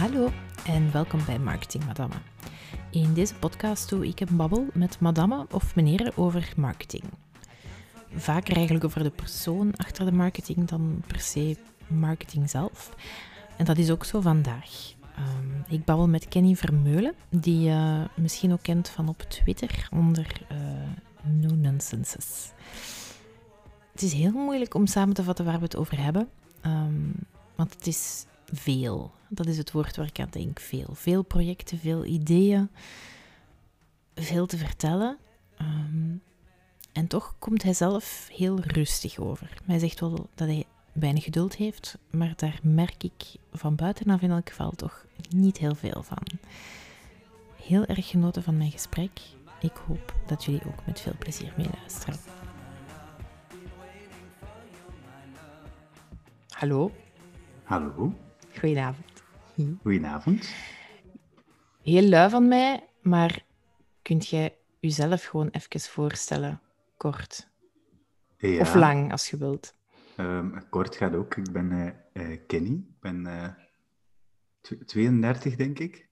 Hallo en welkom bij Marketing Madame. In deze podcast doe ik een babbel met madame of meneer over marketing. Vaker eigenlijk over de persoon achter de marketing dan per se marketing zelf. En dat is ook zo vandaag. Ehm, ik babbel met Kenny Vermeulen, die je misschien ook kent van op Twitter onder uh, No Nonsenses. Het is heel moeilijk om samen te vatten waar we het over hebben, um, want het is veel. Dat is het woord waar ik aan denk. Veel. Veel projecten, veel ideeën, veel te vertellen. Um, en toch komt hij zelf heel rustig over. Hij zegt wel dat hij weinig geduld heeft, maar daar merk ik van buitenaf in elk geval toch niet heel veel van. Heel erg genoten van mijn gesprek. Ik hoop dat jullie ook met veel plezier meeluisteren. Hallo. Hallo. Goedenavond. Goedenavond. Heel lui van mij, maar kunt jij jezelf gewoon even voorstellen, kort? Ja. Of lang, als je wilt. Um, kort gaat ook. Ik ben uh, uh, Kenny. Ik ben uh, 32, denk ik.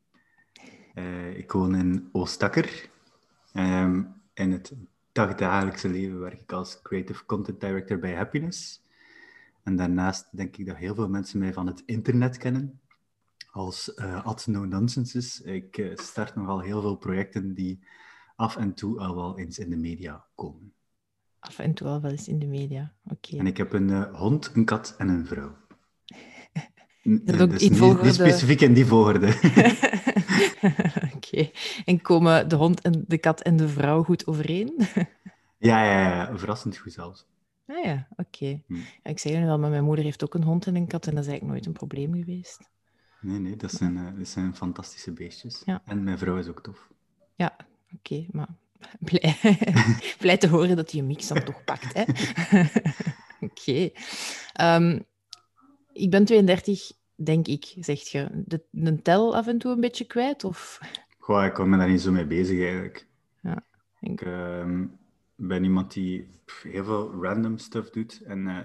Eh, ik woon in Oostakker. Um, in het dagdagelijkse leven werk ik als Creative Content Director bij Happiness. En daarnaast denk ik dat heel veel mensen mij van het internet kennen als uh, Ad No Nonsenses. Ik uh, start nogal heel veel projecten die af en toe al wel eens in de media komen. Af en toe al wel eens in de media, oké. Okay. En ik heb een uh, hond, een kat en een vrouw. Dat ook dus in niet, volgorde... niet specifiek in die volgorde. oké. Okay. En komen de hond en de kat en de vrouw goed overeen? ja, ja, ja, verrassend goed zelfs. Ah ja, oké. Okay. Hm. Ja, ik zei wel, maar mijn moeder heeft ook een hond en een kat en dat is eigenlijk nooit een probleem geweest. Nee, nee, dat zijn, uh, dat zijn fantastische beestjes. Ja. En mijn vrouw is ook tof. Ja, oké, okay, maar blij, blij te horen dat hij een mix dan toch pakt. hè? oké. Okay. Um, ik ben 32, denk ik, zegt je. De, de tel af en toe een beetje kwijt? Of... Goh, ik kom me daar niet zo mee bezig eigenlijk. Ja, ik... Uh, ben iemand die heel veel random stuff doet. En uh,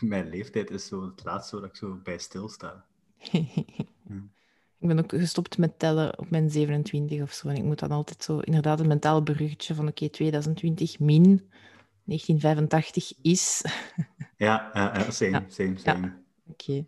mijn leeftijd is zo het laatste waar ik zo bij stilsta. ja. Ik ben ook gestopt met tellen op mijn 27 of zo. En ik moet dan altijd zo inderdaad een mentaal bruggetje van oké, okay, 2020 min 1985 is. ja, uh, uh, same, ja. same, same. Ja. Oké.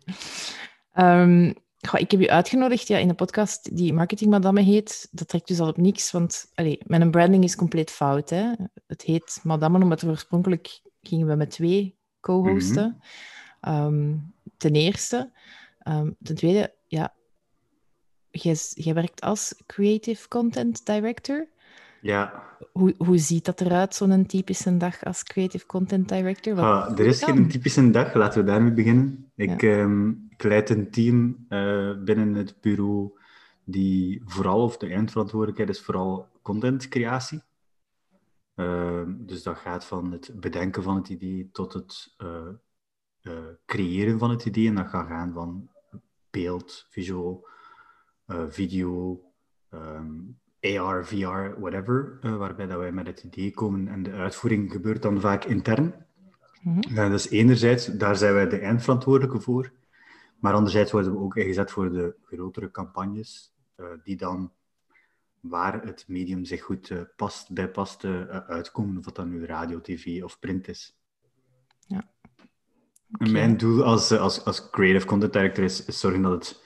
Okay. Um, Goh, ik heb u uitgenodigd ja, in een podcast die Marketing Madame heet. Dat trekt dus al op niks, want allee, mijn branding is compleet fout. Hè. Het heet Madame, omdat we oorspronkelijk gingen we met twee co-hosten. Mm -hmm. um, ten eerste. Um, ten tweede, ja, jij, jij werkt als Creative Content Director. Ja. Hoe, hoe ziet dat eruit, zo'n typische dag als Creative Content Director? Wat ah, er is dan? geen typische dag, laten we daarmee beginnen. Ik, ja. um, ik leid een team uh, binnen het bureau die vooral, of de eindverantwoordelijkheid is vooral contentcreatie. Uh, dus dat gaat van het bedenken van het idee tot het uh, creëren van het idee. En dat gaat gaan van beeld, visual, video, um, AR, VR, whatever, uh, waarbij dat wij met het idee komen en de uitvoering gebeurt dan vaak intern. Mhm. Uh, dus enerzijds, daar zijn wij de eindverantwoordelijke voor, maar anderzijds worden we ook ingezet voor de grotere campagnes, uh, die dan, waar het medium zich goed past, bij past, uitkomen, of dat dan nu radio, tv of print is. Ja. Okay. Mijn doel als, als, als creative content director is, is zorgen dat het,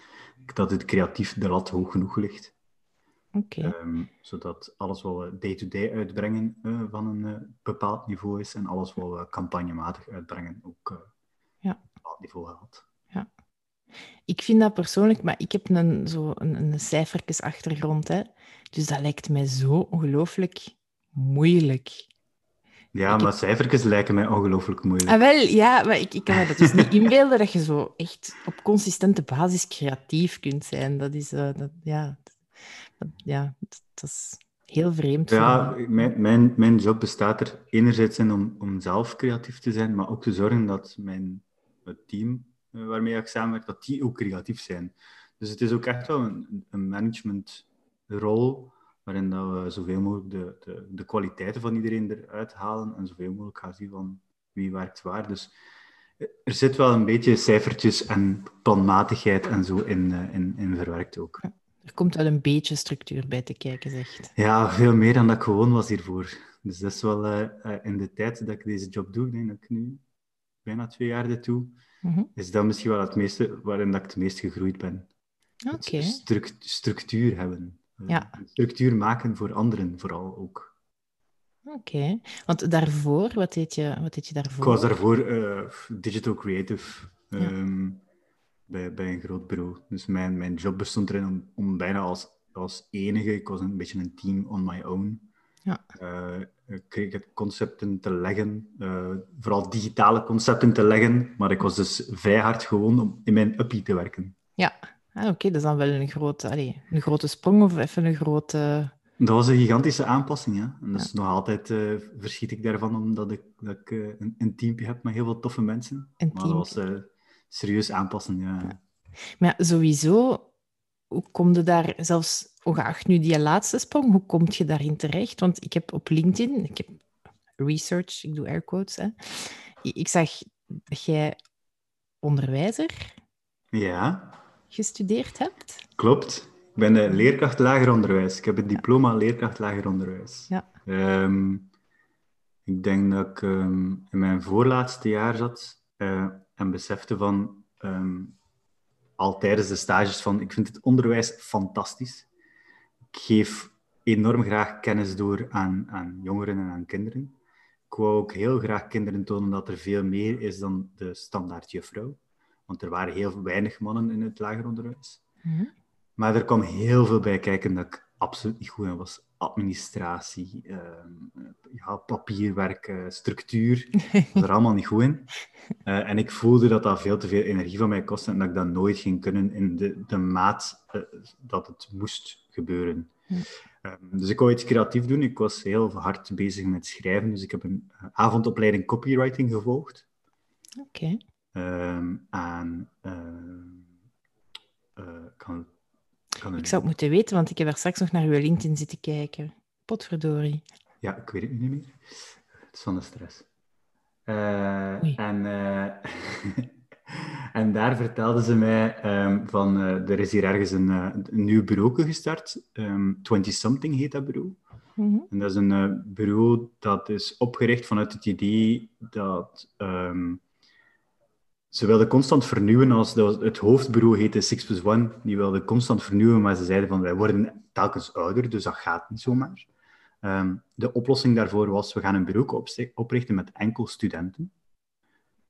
dat het creatief de lat hoog genoeg ligt. Okay. Um, zodat alles wat we day-to-day -day uitbrengen uh, van een uh, bepaald niveau is en alles wat we campagnematig uitbrengen ook uh, ja. een bepaald niveau haalt. Ja. Ik vind dat persoonlijk, maar ik heb een, zo een, een cijfertjesachtergrond, hè. dus dat lijkt mij zo ongelooflijk moeilijk. Ja, ik maar heb... cijfertjes lijken mij ongelooflijk moeilijk. Ah, wel, ja, maar ik, ik kan me dat dus niet inbeelden dat je zo echt op consistente basis creatief kunt zijn. Dat is, dat, ja, ja, dat, is heel vreemd. Ja, mijn, mijn, mijn job bestaat er enerzijds in om, om zelf creatief te zijn, maar ook te zorgen dat mijn het team uh, waarmee ik samenwerk, dat die ook creatief zijn. Dus het is ook echt wel een, een managementrol waarin dat we zoveel mogelijk de, de, de kwaliteiten van iedereen eruit halen en zoveel mogelijk gaan zien van wie werkt waar. Dus er zit wel een beetje cijfertjes en planmatigheid en zo in, uh, in, in verwerkt ook. Er komt wel een beetje structuur bij te kijken, zegt. Ja, veel meer dan dat ik gewoon was hiervoor. Dus dat is wel uh, uh, in de tijd dat ik deze job doe, ik denk dat ik nu bijna twee jaar dit doe, mm -hmm. is dat misschien wel het meeste waarin dat ik het meest gegroeid ben. Oké. Okay. Struct, structuur hebben. Ja. Structuur maken voor anderen vooral ook. Oké, okay. want daarvoor, wat deed, je, wat deed je daarvoor? Ik was daarvoor uh, digital creative um, ja. Bij, bij een groot bureau. Dus mijn, mijn job bestond erin om, om bijna als, als enige, ik was een beetje een team on my own, ja. uh, kreeg ik concepten te leggen, uh, vooral digitale concepten te leggen, maar ik was dus vrij hard gewoon om in mijn uppie te werken. Ja, ah, oké, okay, dat is dan wel een grote, allez, een grote sprong of even een grote... Dat was een gigantische aanpassing, ja. En dus ja. nog altijd uh, verschiet ik daarvan, omdat ik, dat ik een, een teampje heb met heel veel toffe mensen. Een maar dat was serieus aanpassen, ja. ja. Maar ja, sowieso, hoe kom je daar zelfs, ongeacht nu die laatste sprong, hoe kom je daarin terecht? Want ik heb op LinkedIn, ik heb research, ik doe air quotes, hè. ik zag dat jij onderwijzer ja. gestudeerd hebt. Klopt. Ik ben de leerkracht lager onderwijs. Ik heb het diploma leerkracht lager onderwijs. Ja. Um, ik denk dat ik um, in mijn voorlaatste jaar zat uh, en besefte van um, al tijdens de stages van ik vind het onderwijs fantastisch. Ik geef enorm graag kennis door aan, aan jongeren en aan kinderen. Ik wou ook heel graag kinderen tonen dat er veel meer is dan de standaard juffrouw. Want er waren heel weinig mannen in het lager onderwijs. Mm-hmm. Maar er kwam heel veel bij kijken dat ik absoluut niet goed in was. Administratie, uh, ja, papierwerk, uh, structuur. Ik was er allemaal niet goed in. Uh, en ik voelde dat dat veel te veel energie van mij kostte en dat ik dat nooit ging kunnen in de, de maat dat het moest gebeuren. Mm. dus ik wou iets creatief doen. Ik was heel hard bezig met schrijven. Dus ik heb een avondopleiding copywriting gevolgd. Oké. Okay. Um, en kan ik zou het moeten weten, want ik heb er straks nog naar uw LinkedIn zitten kijken. Potverdorie. Ja, ik weet het nu niet meer. Het is van de stress. Uh, en, uh, en daar vertelden ze mij um, van, uh, er is hier ergens een, een nieuw bureau gestart. Um, 20-something heet dat bureau. Mm -hmm. En dat is een bureau dat is opgericht vanuit het idee dat... Um, ze wilden constant vernieuwen. Als het hoofdbureau heette Six Plus One. Die wilden constant vernieuwen, maar ze zeiden van wij worden telkens ouder, dus dat gaat niet zomaar. Um, de oplossing daarvoor was, we gaan een bureau oprichten met enkel studenten.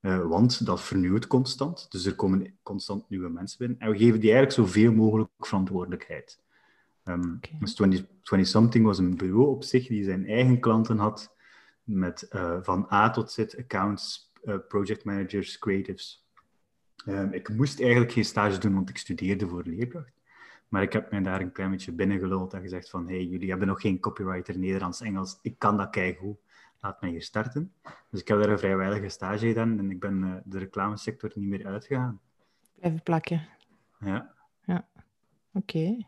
Uh, want dat vernieuwt constant, dus er komen constant nieuwe mensen binnen. En we geven die eigenlijk zoveel mogelijk verantwoordelijkheid. Um, okay. Dus 20-something was een bureau op zich die zijn eigen klanten had, met uh, van A tot Z accounts, project managers, creatives. Um, ik moest eigenlijk geen stage doen, want ik studeerde voor leerkracht. Maar ik heb mij daar een klein beetje binnengeluld en gezegd van hey, jullie hebben nog geen copywriter Nederlands, Engels. Ik kan dat keigoed. Laat mij hier starten. Dus ik heb daar een vrijwillige stage gedaan en ik ben uh, de reclamesector niet meer uitgegaan. Blijven plakken. Ja. Ja, oké. Okay.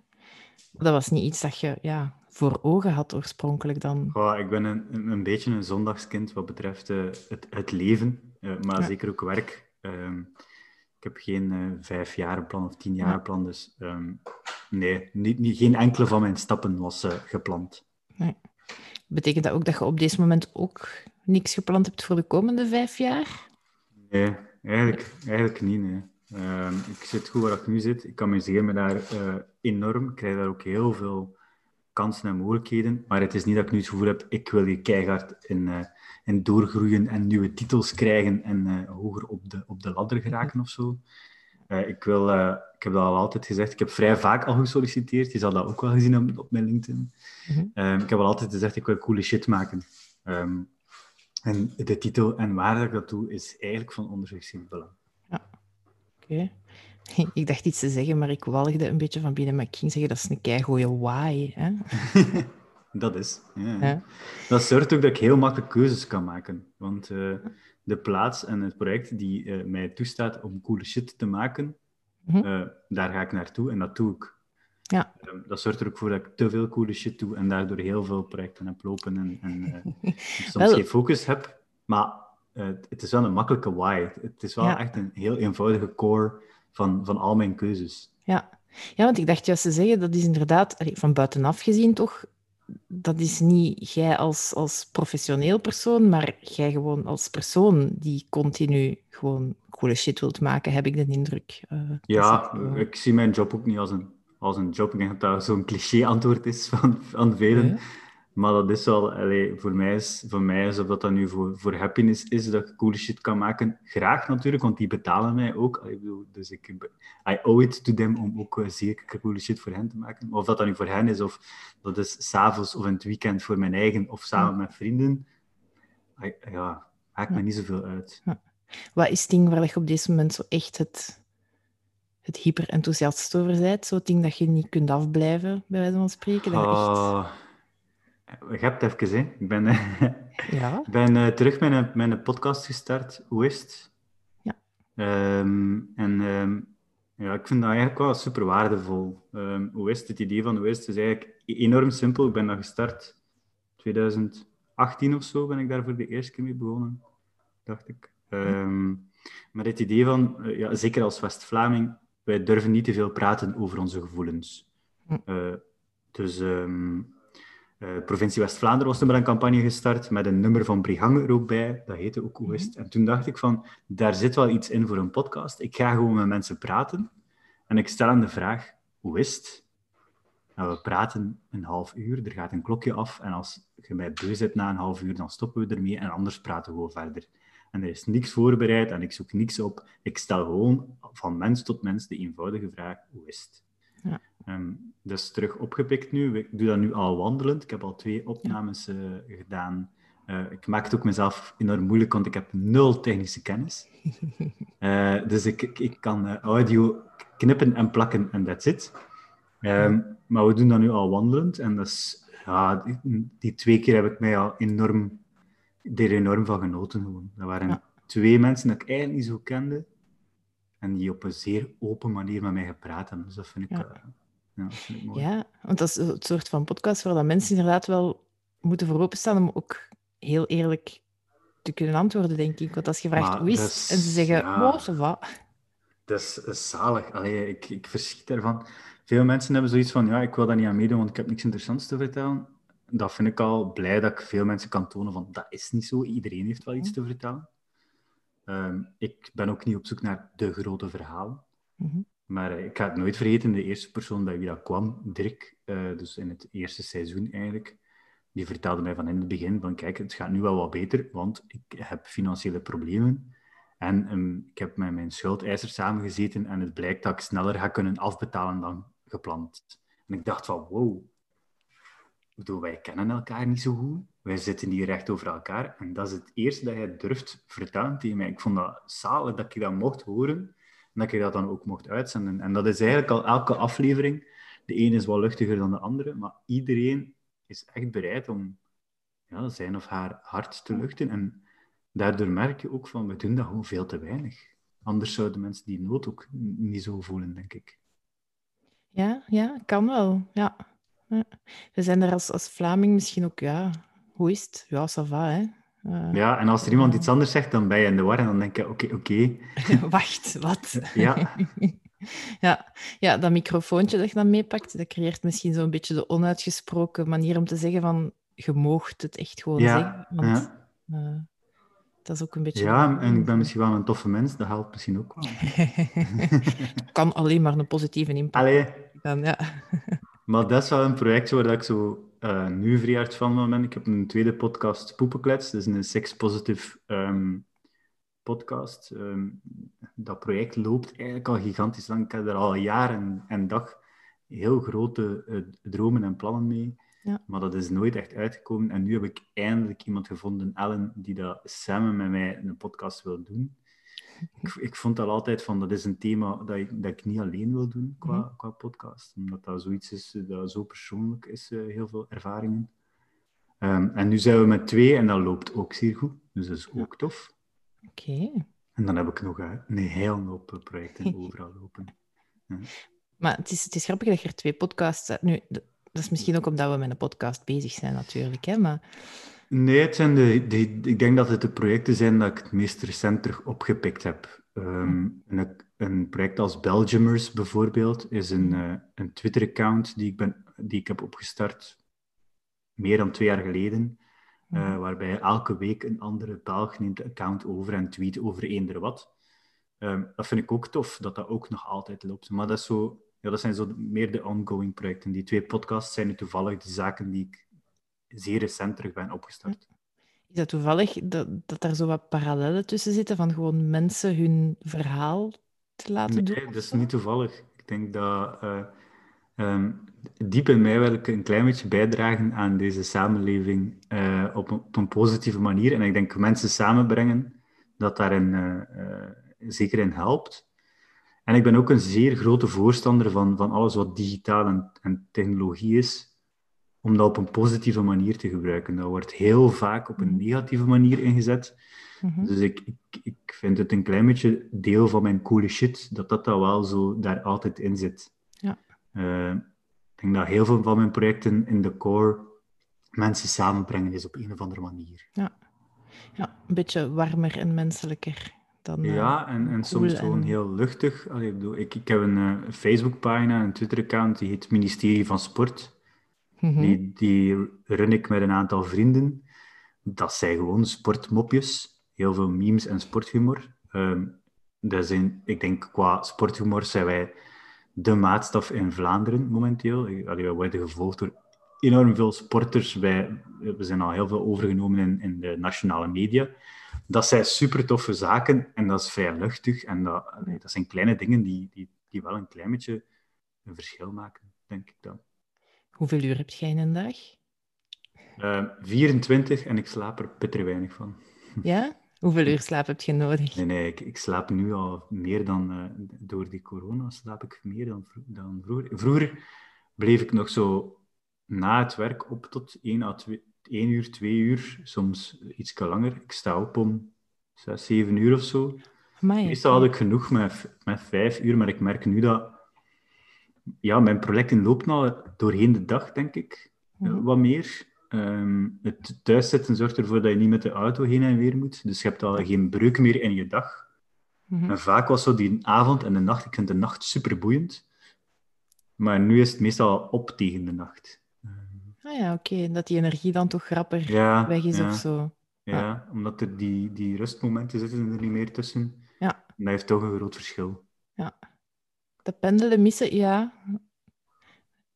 Dat was niet iets dat je ja, voor ogen had oorspronkelijk dan? Oh, ik ben een, een beetje een zondagskind wat betreft uh, het, het leven, uh, maar ja. zeker ook werk. Um, ik heb geen uh, vijf jaar plan of tien jaar plan, dus um, nee, niet, niet, geen enkele van mijn stappen was gepland. Nee. Betekent dat ook dat je op deze moment ook niks gepland hebt voor de komende vijf jaar? Nee, eigenlijk, eigenlijk niet. Nee. Um, ik zit goed waar ik nu zit. Ik amuseer me daar enorm. Ik krijg daar ook heel veel kansen en mogelijkheden. Maar het is niet dat ik nu het gevoel heb, ik wil hier keihard in, uh, in doorgroeien en nieuwe titels krijgen en uh, hoger op de, op de ladder geraken of zo. Uh, ik, wil, ik heb dat al altijd gezegd. Ik heb vrij vaak al gesolliciteerd. Je zal dat ook wel gezien hebben op mijn LinkedIn. Mm-hmm. ik heb al altijd gezegd, ik wil coole shit maken. Um, en de titel en waar ik dat doe, is eigenlijk van ondergeschikt belang. Ja, oké. Okay. Ik dacht iets te zeggen, maar ik walgde een beetje van binnen. Maar ik ging zeggen, dat is een keigoeie why. Hè? dat is. Ja. Ja. Dat zorgt ook dat ik heel makkelijk keuzes kan maken. Want uh, de plaats en het project die uh, mij toestaat om coole shit te maken, mm-hmm. uh, daar ga ik naartoe en dat doe ik. Ja. dat zorgt er ook voor dat ik te veel coole shit doe en daardoor heel veel projecten heb lopen en, en soms Wel... geen focus heb. Maar eh, het is wel een makkelijke why. Het is wel echt een heel eenvoudige core van, van al mijn keuzes. Ja. ja, want ik dacht juist te zeggen, dat is inderdaad, van buitenaf gezien toch, dat is niet jij als, als professioneel persoon, maar jij gewoon als persoon die continu gewoon coole shit wilt maken, heb ik de indruk. Uh, ja, ik zie mijn job ook niet als een, als een job. Ik denk dat dat zo'n cliché antwoord is van, van velen. Maar dat is wel, allee, voor, mij is, voor mij is, of dat dat nu voor, voor happiness is, dat ik coole shit kan maken. Graag natuurlijk, want die betalen mij ook. Allee, bedoel, dus ik, I owe it to them om ook uh, zeker coole shit voor hen te maken. Maar of dat dan nu voor hen is, of dat is s'avonds of in het weekend voor mijn eigen, of samen met vrienden, ja, maakt me niet zoveel uit. Wat is het ding waar je op deze moment zo echt het, het hyper enthousiast over bent? Zo'n ding dat je niet kunt afblijven, bij wijze van spreken? Dat echt... je hebt even, hè. Ik ben, ja. ben uh, terug met een, met een podcast gestart. Hoe is het? Ja. Um, en um, ja, ik vind dat eigenlijk wel super waardevol. Um, hoe is het? Het idee van hoe is het is eigenlijk enorm simpel. Ik ben dat gestart 2018 of zo ben ik daar voor de eerste keer mee begonnen, dacht ik. Um, maar het idee van, uh, ja, zeker als West-Vlaming, wij durven niet te veel praten over onze gevoelens. Uh, dus um, uh, provincie West-Vlaanderen was er een campagne gestart met een nummer van Brihange er ook bij. Dat heette ook Hoe is het? En toen dacht ik van, daar zit wel iets in voor een podcast. Ik ga gewoon met mensen praten en ik stel hen de vraag, hoe is het? En we praten een half uur, er gaat een klokje af en als je mij beu zit na een half uur, dan stoppen we ermee en anders praten we gewoon verder. En er is niks voorbereid en ik zoek niks op. Ik stel gewoon van mens tot mens de eenvoudige vraag, hoe is het? Ja. Um, dus terug opgepikt nu. Ik doe dat nu al wandelend. Ik heb al twee opnames uh, gedaan. Uh, ik maak het ook mezelf enorm moeilijk, want ik heb nul technische kennis. Uh, dus ik, ik, ik kan audio knippen en plakken en that's it. Um, maar we doen dat nu al wandelend. En dat is, ja, die, die, twee keer heb ik mij al enorm, er enorm van genoten. Gewoon. Dat waren ja. twee mensen die ik eigenlijk niet zo kende. En die op een zeer open manier met mij gepraat hebben. Dus dat vind ik... Ja ja, Ja, want dat is het soort van podcast waar dat mensen inderdaad wel moeten voor openstaan om ook heel eerlijk te kunnen antwoorden, denk ik. Want als je vraagt hoe is, en ze zeggen, ja, wow, wat. Dat is, zalig. Allee, ik, ik verschiet daarvan. Veel mensen hebben zoiets van, ja, ik wil daar niet aan meedoen, want ik heb niks interessants te vertellen. Dat vind ik al blij dat ik veel mensen kan tonen van, dat is niet zo. Iedereen heeft wel iets te vertellen. Um, ik ben ook niet op zoek naar de grote verhalen. Mm -hmm. Maar eh, ik ga het nooit vergeten, de eerste persoon bij wie dat kwam, Dirk, uh, dus in het eerste seizoen eigenlijk, die vertelde mij van in het begin van kijk, het gaat nu wel wat beter, want ik heb financiële problemen. En um, ik heb met mijn schuldeiser samengezeten en het blijkt dat ik sneller ga kunnen afbetalen dan gepland. En ik dacht van, wow, ik bedoel, wij kennen elkaar niet zo goed. Wij zitten hier recht over elkaar. En dat is het eerste dat jij durft vertellen tegen mij. Ik vond dat zalig dat ik dat mocht horen dat je dat dan ook mocht uitzenden. En dat is eigenlijk al elke aflevering. De ene is wat luchtiger dan de andere, maar iedereen is echt bereid om ja, zijn of haar hart te luchten. En daardoor merk je ook van, we doen dat gewoon veel te weinig. Anders zouden mensen die nood ook niet zo voelen, denk ik. Ja, ja, kan wel. Ja. We zijn er als, als Vlaming misschien ook, ja, hoe is het? Ja, ça va, hè. Uh, ja, en als er iemand iets anders zegt, dan ben je in de war en dan denk je, oké, oké. Wacht, wat? ja. ja. Ja, dat microfoontje dat je dan meepakt, dat creëert misschien zo'n beetje de onuitgesproken manier om te zeggen van, je moogt het echt gewoon ja. zeggen. Want, ja. Uh, dat is ook een beetje... Ja, en ik ben misschien wel een toffe mens, dat helpt misschien ook wel. kan alleen maar een positieve impact Allee. Dan, ja. Maar dat is wel een project waar ik zo uh, nu vrij van ben. Ik heb een tweede podcast, Poepenklets. Dat is een sex-positive um, podcast. Um, dat project loopt eigenlijk al gigantisch lang. Ik heb er al jaren en dag heel grote uh, dromen en plannen mee. Ja. Maar dat is nooit echt uitgekomen. En nu heb ik eindelijk iemand gevonden, Ellen, die dat samen met mij een podcast wil doen ik, ik vond dat altijd van, dat is een thema dat ik, dat ik niet alleen wil doen qua, mm qua podcast. Omdat dat zoiets is eh, dat zo persoonlijk is, uh, heel veel ervaringen. Um, en nu zijn we met twee en dat loopt ook zeer goed. Dus dat is ook tof. Oké. Okay. En dan heb ik nog uh, een hele hoop projecten overal lopen. Ja. Maar het is, het is grappig dat je er twee podcasts hebt. Nu, dat is misschien ook omdat we met een podcast bezig zijn natuurlijk, hè, maar Nee, het zijn de, de, ik denk dat het de projecten zijn dat ik het meest recent terug opgepikt heb. Ehm, een, een, project als Belgiumers bijvoorbeeld is een, uh, een Twitter-account die, ik ben, die ik heb opgestart meer dan twee jaar geleden. Uh, waarbij elke week een andere Belg neemt de account over en tweet over eender wat. Um, dat vind ik ook tof, dat dat ook nog altijd loopt. Maar dat, is zo, ja, dat zijn zo meer de ongoing projecten. Die twee podcasts zijn nu toevallig de zaken die ik zeer recent terug ben opgestart. Is dat toevallig dat, dat er zo wat parallellen tussen zitten van gewoon mensen hun verhaal te laten doen? Nee, dat is niet toevallig. Ik denk dat uh, um, diep in mij wil ik een klein beetje bijdragen aan deze samenleving uh, op, een, op, een, positieve manier. En ik denk mensen samenbrengen, dat daarin uh, zeker in helpt. En ik ben ook een zeer grote voorstander van, van alles wat digitaal en, en technologie is om dat op een positieve manier te gebruiken. Dat wordt heel vaak op een negatieve manier ingezet. Mhm. Dus ik, ik, ik vind het een klein beetje deel van mijn coole shit, dat dat, dat wel zo daar altijd in zit. Ja. Uh, ik denk dat heel veel van mijn projecten in de core mensen samenbrengen is op een of andere manier. Ja, ja een beetje warmer en menselijker. Dan, ja, en, en soms gewoon heel luchtig. Allee, ik, bedoel, ik, ik heb een uh, Facebook-pagina, een Twitter-account, die heet Ministerie van Sport. Mhm. die, run ik met een aantal vrienden. Dat zijn gewoon sportmopjes. Heel veel memes en sporthumor. Um, dat zijn, ik denk, qua sporthumor zijn wij de maatstaf in Vlaanderen momenteel. Allee, wij worden gevolgd door enorm veel sporters. Wij, we zijn al heel veel overgenomen in, in de nationale media. Dat zijn super toffe zaken en dat is vrij luchtig. En dat, dat zijn kleine dingen die, die, die wel een klein beetje een verschil maken, denk ik dan. Hoeveel uur heb jij in een dag? Uh, eh, 24 en ik slaap er bitter weinig van. Ja? Hoeveel uur slaap heb je nodig? Nee, nee, ik, ik slaap nu al meer dan... Uh, door die corona slaap ik meer dan, dan vroeger. Vroeger bleef ik nog zo na het werk op tot 1 à 2, 1 uur, 2 uur, soms iets langer. Ik sta op om 6, 7 uur of zo. Amai, Meestal had ik genoeg met, met 5 uur, maar ik merk nu dat ja, mijn projecten lopen al doorheen de dag, denk ik, mhm. wat meer. Um, het thuiszitten zorgt ervoor dat je niet met de auto heen en weer moet. Dus je hebt al geen breuk meer in je dag. Mm En vaak was zo die avond en de nacht, ik vind de nacht super boeiend. Maar nu is het meestal op tegen de nacht. Ah ja, oké. Dat die energie dan toch grapper weg is of zo. Ja, omdat er die, die rustmomenten zitten er niet meer tussen. Ja. En dat heeft toch een groot verschil. Ja. De pendelen missen, ja.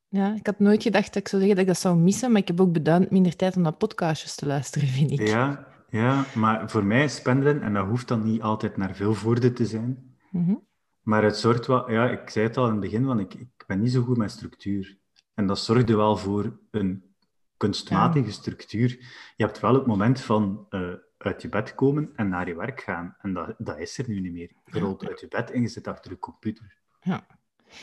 Ja, ik had nooit gedacht dat ik zou zeggen dat ik dat zou missen, maar ik heb ook beduidend minder tijd om naar podcastjes te luisteren, vind ik. Ja, ja maar voor mij is pendelen, en dat hoeft dan niet altijd naar veel voordeel te zijn, mm maar het zorgt wel... Ja, ik zei het al in het begin, want ik, ik ben niet zo goed met structuur. En dat zorgde wel voor een kunstmatige structuur. Je hebt wel het moment van uh, uit je bed komen en naar je werk gaan. En dat, dat is er nu niet meer. Je rolt uit je bed en je zit achter de computer. Ja.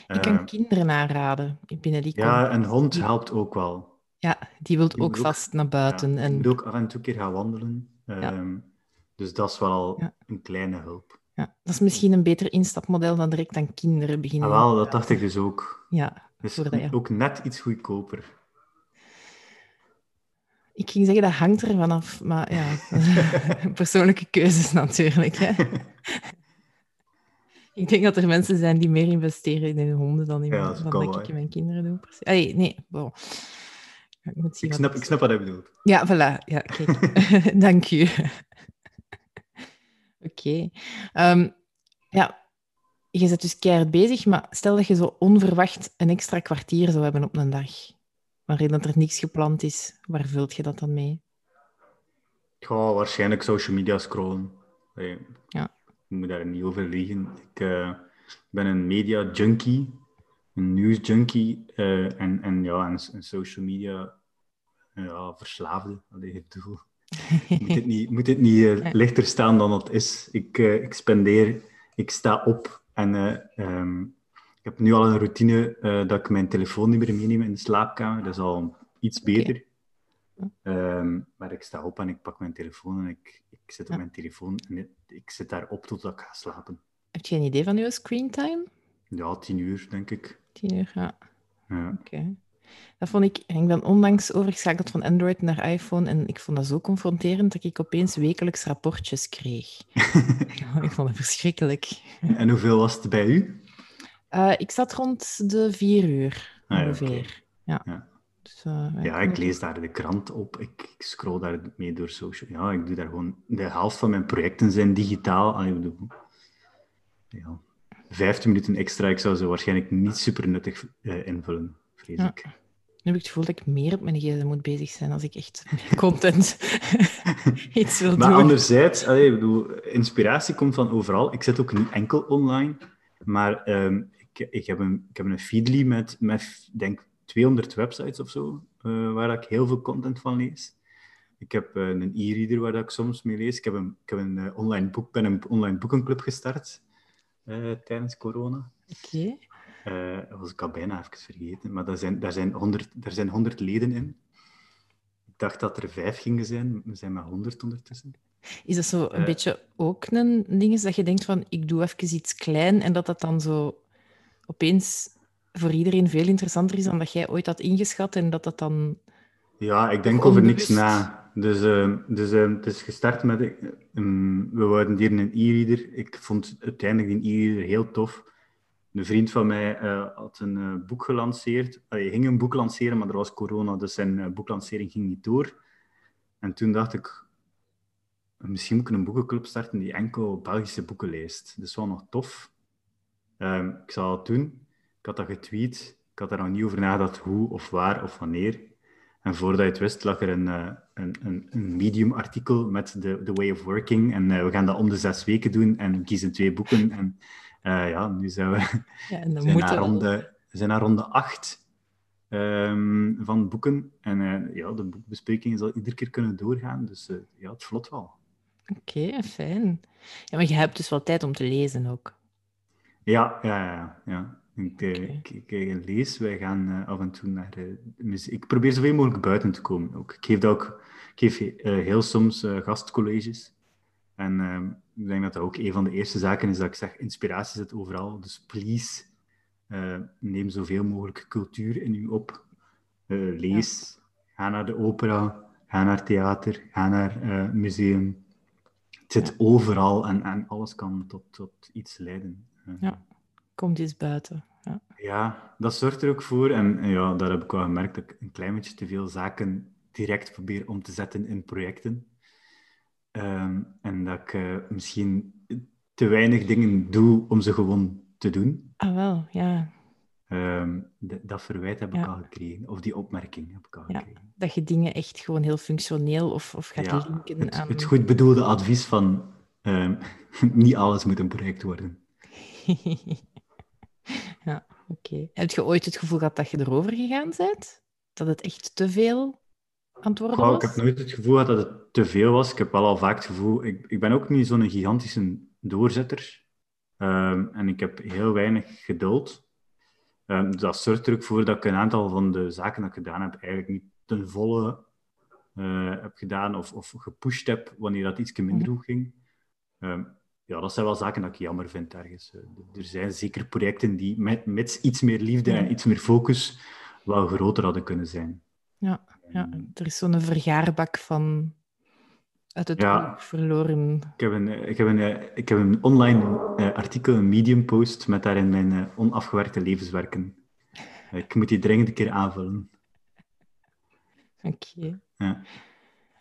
Ik kan uh, kinderen aanraden binnen die Ja, een hond helpt ook wel. Ja, die wilt ook vast naar buiten. en... Ik wil ook af en toe een keer gaan wandelen. Ehm, dus dat is wel een kleine hulp. Ja, dat is misschien een beter instapmodel dan direct aan kinderen beginnen. Ah, wel, dat dacht ik dus ook. Ja, dus ook net iets goedkoper. Ik ging zeggen, dat hangt er vanaf, maar ja, persoonlijke keuzes natuurlijk. Hè. Ik denk dat er mensen zijn die meer investeren in hun honden dan, in ja, dan dat ik in mijn kinderen doe. Allee, nee. Ik, moet zien ik, snap, ik snap wat hij bedoelt. Ja, voilà. Ja, kijk. Dank u. Oké. Ehm, ja, je bent dus keihard bezig, maar stel dat je zo onverwacht een extra kwartier zou hebben op een dag, waarin dat er niks gepland is, waar vult je dat dan mee? Ja, waarschijnlijk social media scrollen. Ja ik moet daar niet over liegen. Ik uh, ben een media junkie, een news junkie uh, en, en, ja, een, social media ja, verslaafde. Allee, ik bedoel, moet het niet, moet het niet lichter staan dan het is. Ik, ik spendeer, ik sta op en um, ik heb nu al een routine dat ik mijn telefoon niet meer meeneem in de slaapkamer. Dat is al iets beter. Um, maar ik sta op en ik pak mijn telefoon en ik, ik zit op mijn telefoon en ik zit daar op totdat ik ga slapen. Heb je een idee van je screentime? Ja, tien uur, denk ik. Tien uur, ja. ja. Oké. Dat vond ik, ik ben onlangs overgeschakeld van Android naar iPhone en ik vond dat zo confronterend dat ik opeens wekelijks rapportjes kreeg. ik vond het verschrikkelijk. En hoeveel was het bij u? Uh, ik zat rond de vier uur ah, ongeveer. Ja. ja. Dus, uh, ja, ik lees daar de krant op. Ik, ik, scroll daar mee door social. Ja, ik doe daar gewoon... De helft van mijn projecten zijn digitaal. Ik bedoel, ja, 15 minuten extra. Ik zou ze waarschijnlijk niet super nuttig uh, invullen, vrees ja. ik. Nu heb ik het gevoel dat ik meer op mijn gsm moet bezig zijn als ik echt content iets wil maar doen. Maar anderzijds, allee, ik bedoel, inspiratie komt van overal. Ik zit ook niet enkel online, maar um, ik, ik, heb een, ik heb een Feedly met, met denk 200 websites of zo, uh, waar ik heel veel content van lees. Ik heb uh, een e-reader waar ik soms mee lees. Ik heb een, ik heb een uh, online boek, ben een online boekenclub gestart tijdens corona. Oké. Dat was ik al bijna even vergeten, maar daar zijn, daar, zijn 100, daar zijn 100 leden in. Ik dacht dat er vijf gingen zijn, we zijn maar 100 ondertussen. Is dat zo een beetje ook een ding is dat je denkt van ik doe even iets klein en dat dat dan zo opeens voor iedereen veel interessanter is dan dat jij ooit had ingeschat en dat dat dan... Ja, ik denk over niks na. Dus, uh, dus uh, het is gestart met... Um, we wouden hier een e-reader. Ik vond uiteindelijk die e-reader heel tof. Een vriend van mij uh, had een uh, boek gelanceerd. Hij ging een boek lanceren, maar er was corona, dus zijn boeklancering ging niet door. En toen dacht ik, misschien moet ik een boekenclub starten die enkel Belgische boeken leest. Dat is wel nog tof. Ehm, ik zal het doen. Ik had dat getweet. Ik had daar nog niet over nagedacht hoe of waar of wanneer. En voordat je het wist, lag er een, een, een, een Medium-artikel met de, the way of working. En we gaan dat om de zes weken doen en kiezen twee boeken. En uh, ja, nu zijn we ja, en dan zijn, naar ronde, zijn naar ronde acht um, van boeken. En uh, ja, de boekbespreking zal iedere keer kunnen doorgaan. Dus ja, het vlot wel. Oké, okay, fijn. Ja, maar je hebt dus wel tijd om te lezen ook. Ja, ja, ja. ja. Ik, okay. ik, ik, lees, wij gaan af en toe naar muziek. Ik probeer zoveel mogelijk buiten te komen. Ook. Ik geef, dat ook, ik geef heel soms gastcolleges. En ik denk dat dat ook een van de eerste zaken is dat ik zeg, inspiratie zit overal. Dus please, neem zoveel mogelijk cultuur in u op. Lees, ja. ga naar de opera, ga naar theater, ga naar museum. Het zit ja. overal en, en alles kan tot, tot iets leiden. ja, komt eens buiten. Ja. ja, dat zorgt er ook voor. En ja, daar heb ik wel gemerkt dat ik een klein beetje te veel zaken direct probeer om te zetten in projecten. Um, en dat ik uh, misschien te weinig dingen doe om ze gewoon te doen. Ah, wel, ja. Um, dat verwijt heb ja. ik al gekregen, of die opmerking heb ik al ja, gekregen. Dat je dingen echt gewoon heel functioneel of, of gaat ja, linken het, aan... Het goed bedoelde advies van um, niet alles moet een project worden. ja, oké. Okay. Heb je ooit het gevoel gehad dat je erover gegaan bent? Dat het echt te veel antwoorden Goh, Ik heb nooit het gevoel gehad dat het te veel was. Ik heb wel al vaak het gevoel... Ik, ik ben ook niet zo'n gigantische doorzetter. Um, en ik heb heel weinig geduld. Um, dat zorgt er ook voor dat ik een aantal van de zaken dat ik gedaan heb eigenlijk niet ten volle uh, heb gedaan of, of gepusht heb wanneer dat iets minder goed ging. Um, ja, dat zijn wel zaken dat ik jammer vind ergens. Uh, er zijn zeker projecten die met, met iets meer liefde en iets meer focus wel groter hadden kunnen zijn. Ja, ja. er is zo'n vergaarbak van uit het ja. verloren. Ik heb een, ik heb een, ik heb een online artikel, een Medium post, met daarin mijn onafgewerkte levenswerken. ik moet die dringend een keer aanvullen. Oké. Okay. Ja.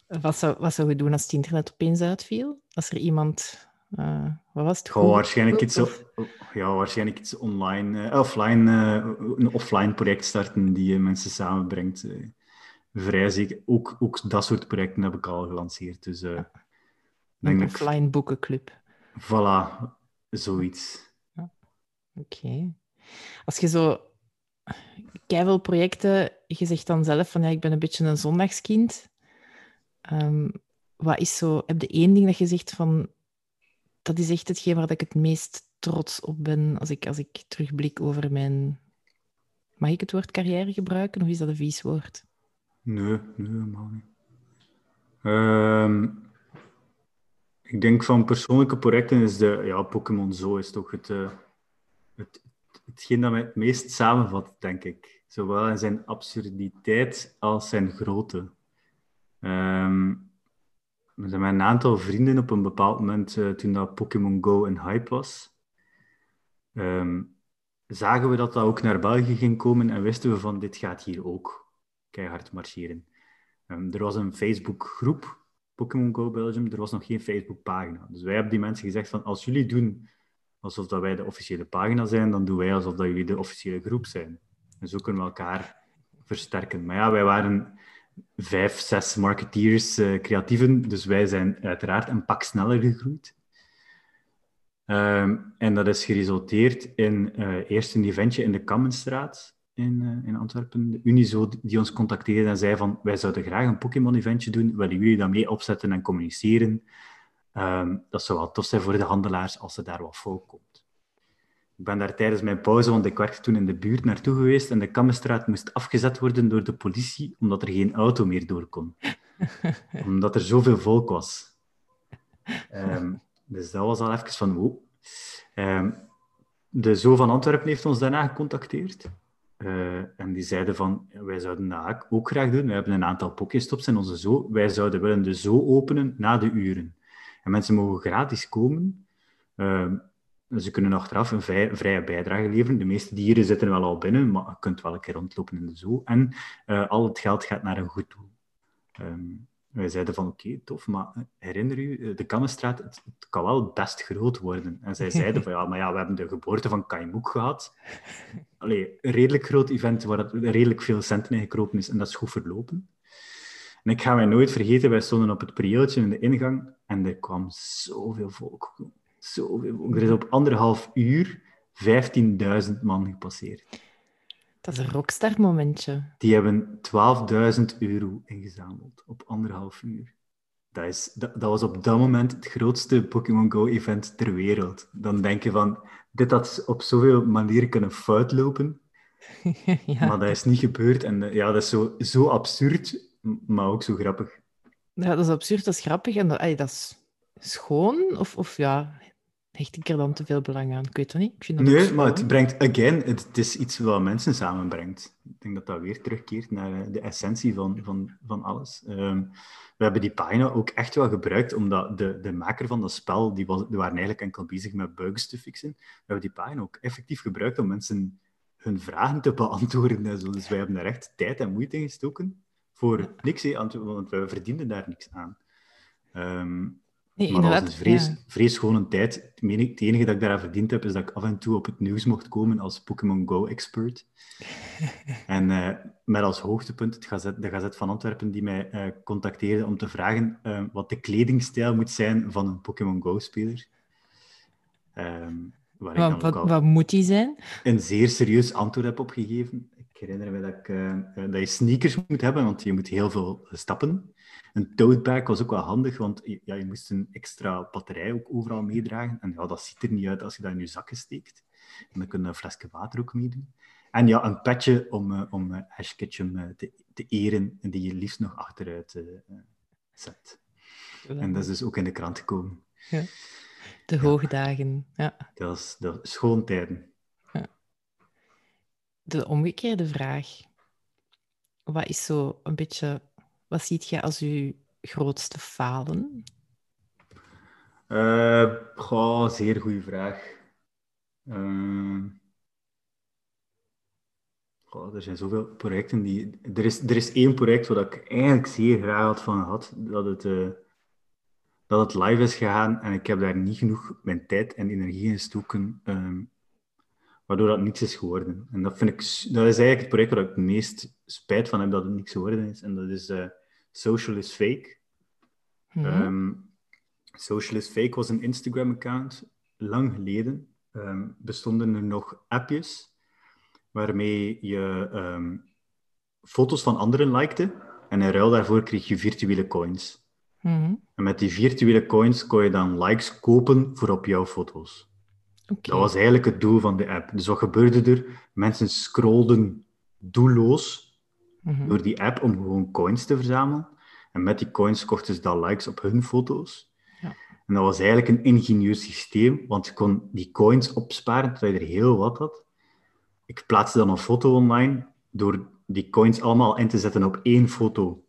Wat, zou, wat zou je doen als het internet opeens uitviel? Als er iemand... Uh, wat was het? Goh, waarschijnlijk iets, ja, waarschijnlijk iets online, offline, een offline project starten die mensen samenbrengt vrij zeker. Ook, ook dat soort projecten heb ik al gelanceerd. Dus, uh, een offline ik... boekenclub. Voilà, zoiets. Ja. Oké. Okay. Als je zo veel projecten, je zegt dan zelf van ja, ik ben een beetje een zondagskind. Um, wat is zo, heb je één ding dat je zegt van dat is echt hetgeen waar ik het meest trots op ben als ik, als ik terugblik over mijn. Mag ik het woord carrière gebruiken of is dat een vies woord? Nee, nee, helemaal niet. Um, ik denk van persoonlijke projecten is de... Ja, Pokémon Zo is toch het, uh, het, hetgeen dat mij het meest samenvat, denk ik. zowel in zijn absurditeit als zijn grootte. Ehm, zijn met een aantal vrienden op een bepaald moment, uh, toen dat Pokémon Go een hype was, ehm, zagen we dat dat ook naar België ging komen en wisten we van dit gaat hier ook keihard marcheren. Um, er was een Facebookgroep, Pokémon Go Belgium, er was nog geen Facebookpagina. Dus wij hebben die mensen gezegd van als jullie doen alsof dat wij de officiële pagina zijn, dan doen wij alsof dat jullie de officiële groep zijn. En zo kunnen we elkaar versterken. Maar ja, wij waren vijf, zes marketeers, uh, creatieven, dus wij zijn uiteraard een pak sneller gegroeid. Um, en dat is geresulteerd in uh, eerst een eventje in de Kammenstraat in, uh, in Antwerpen. De Unizo die ons contacteerde en zei van wij zouden graag een Pokémon-eventje doen. Willen jullie dat mee opzetten en communiceren? Um, dat zou wel tof zijn voor de handelaars als er daar wat volk komt. Ik ben daar tijdens mijn pauze, want ik werkte toen in de buurt, naartoe geweest en de Kammenstraat moest afgezet worden door de politie omdat er geen auto meer door kon. omdat er zoveel volk was. Um, dus dat was al even van, wow. Um, de Zo van Antwerpen heeft ons daarna gecontacteerd. Uh, en die zeiden van, wij zouden dat ook graag doen. We hebben een aantal Pokéstops in onze Zo. Wij zouden willen de Zo openen na de uren. En mensen mogen gratis komen. Uh, ze kunnen achteraf een vrij, vrije bijdrage leveren. De meeste dieren zitten wel al binnen, maar je kunt wel een keer rondlopen in de zoo. En uh, al het geld gaat naar een goed doel. Um, wij zeiden van oké, tof, maar herinner u, eh, de Kammenstraat, het, het, kan wel best groot worden. En zij zeiden van ja, maar ja, we hebben de geboorte van Kaimoek gehad. Allee, een redelijk groot event waar het redelijk veel centen in gekropen is en dat is goed verlopen. En ik ga mij nooit vergeten, wij stonden op het prieeltje in de ingang en er kwam zoveel volk. Volk. Er is op anderhalf uur 15.000 man gepasseerd. Dat is een rockstar momentje. Die hebben 12.000 euro ingezameld op anderhalf uur. Dat, is, dat, dat, was op dat moment het grootste Pokémon Go-event ter wereld. Dan denk je van, dit had op zoveel manieren kunnen fout lopen. ja. Maar dat is niet gebeurd. En ja, dat is zo, zo absurd, maar ook zo grappig. Ja, dat is absurd, dat is grappig en dat, ay, dat is schoon. Of, of ja, hecht ik er dan te veel belang aan? Ik weet het niet. Ik vind dat nee, maar het brengt, again, het, het, is iets wat mensen samenbrengt. Ik denk dat dat weer terugkeert naar de essentie van, van, van alles. Um, we hebben die pagina ook echt wel gebruikt, omdat de, de maker van dat spel, die, was, die waren eigenlijk enkel bezig met bugs te fixen. We hebben die pagina ook effectief gebruikt om mensen hun vragen te beantwoorden. En zo. Dus wij hebben daar echt tijd en moeite in gestoken voor niks, want we verdienden daar niks aan. Um, Nee, maar dat was een vrees, ja. vrees schone tijd. Het enige dat ik daar verdiend heb, is dat ik af en toe op het nieuws mocht komen als Pokémon Go-expert. en uh, met als hoogtepunt het gazet, de Gazet van Antwerpen, die mij uh, contacteerde om te vragen uh, wat de kledingstijl moet zijn van een Pokémon Go-speler. Um, wat, wat, wat, moet die zijn? Een zeer serieus antwoord heb opgegeven. Ik herinner me dat, ik, dat je sneakers moet hebben, want je moet heel veel stappen. Een tote was ook wel handig, want ja, je moest een extra batterij ook overal meedragen. En ja, dat ziet er niet uit als je dat in je zakken steekt. En dan kun je een flesje water ook meedoen. En ja, een petje om, uh, om uh, Ash Ketchum uh, te, te eren en die je liefst nog achteruit zet. En dat is dus ook in de krant gekomen. Ja. De hoogdagen, ja. Dat is de schoontijden. Ja. De omgekeerde vraag. Wat is zo een beetje wat ziet je als je grootste falen? Uh, goh, zeer goede vraag. Uh, goh, er zijn zoveel projecten die... Er is, er is één project waar ik eigenlijk zeer graag had van gehad, dat het, uh, dat het live is gegaan en ik heb daar niet genoeg mijn tijd en energie in gestoken, um, waardoor dat niets is geworden. En dat, vind ik, dat is eigenlijk het project waar ik het meest spijt van heb dat het niks geworden is. En dat is Social is Fake. Mm -hmm. um, Social is Fake was een Instagram-account. Lang geleden um, bestonden er nog appjes waarmee je um, foto's van anderen likte en in ruil daarvoor kreeg je virtuele coins. Mm -hmm. En met die virtuele coins kon je dan likes kopen voor op jouw foto's. Okay. Dat was eigenlijk het doel van de app. Dus wat gebeurde er? Mensen scrollden doelloos mm-hmm. door die app om gewoon coins te verzamelen. En met die coins kochten ze dan likes op hun foto's. Ja. En dat was eigenlijk een ingenieus systeem, want je kon die coins opsparen terwijl je er heel wat had. Ik plaatste dan een foto online door die coins allemaal in te zetten op één foto,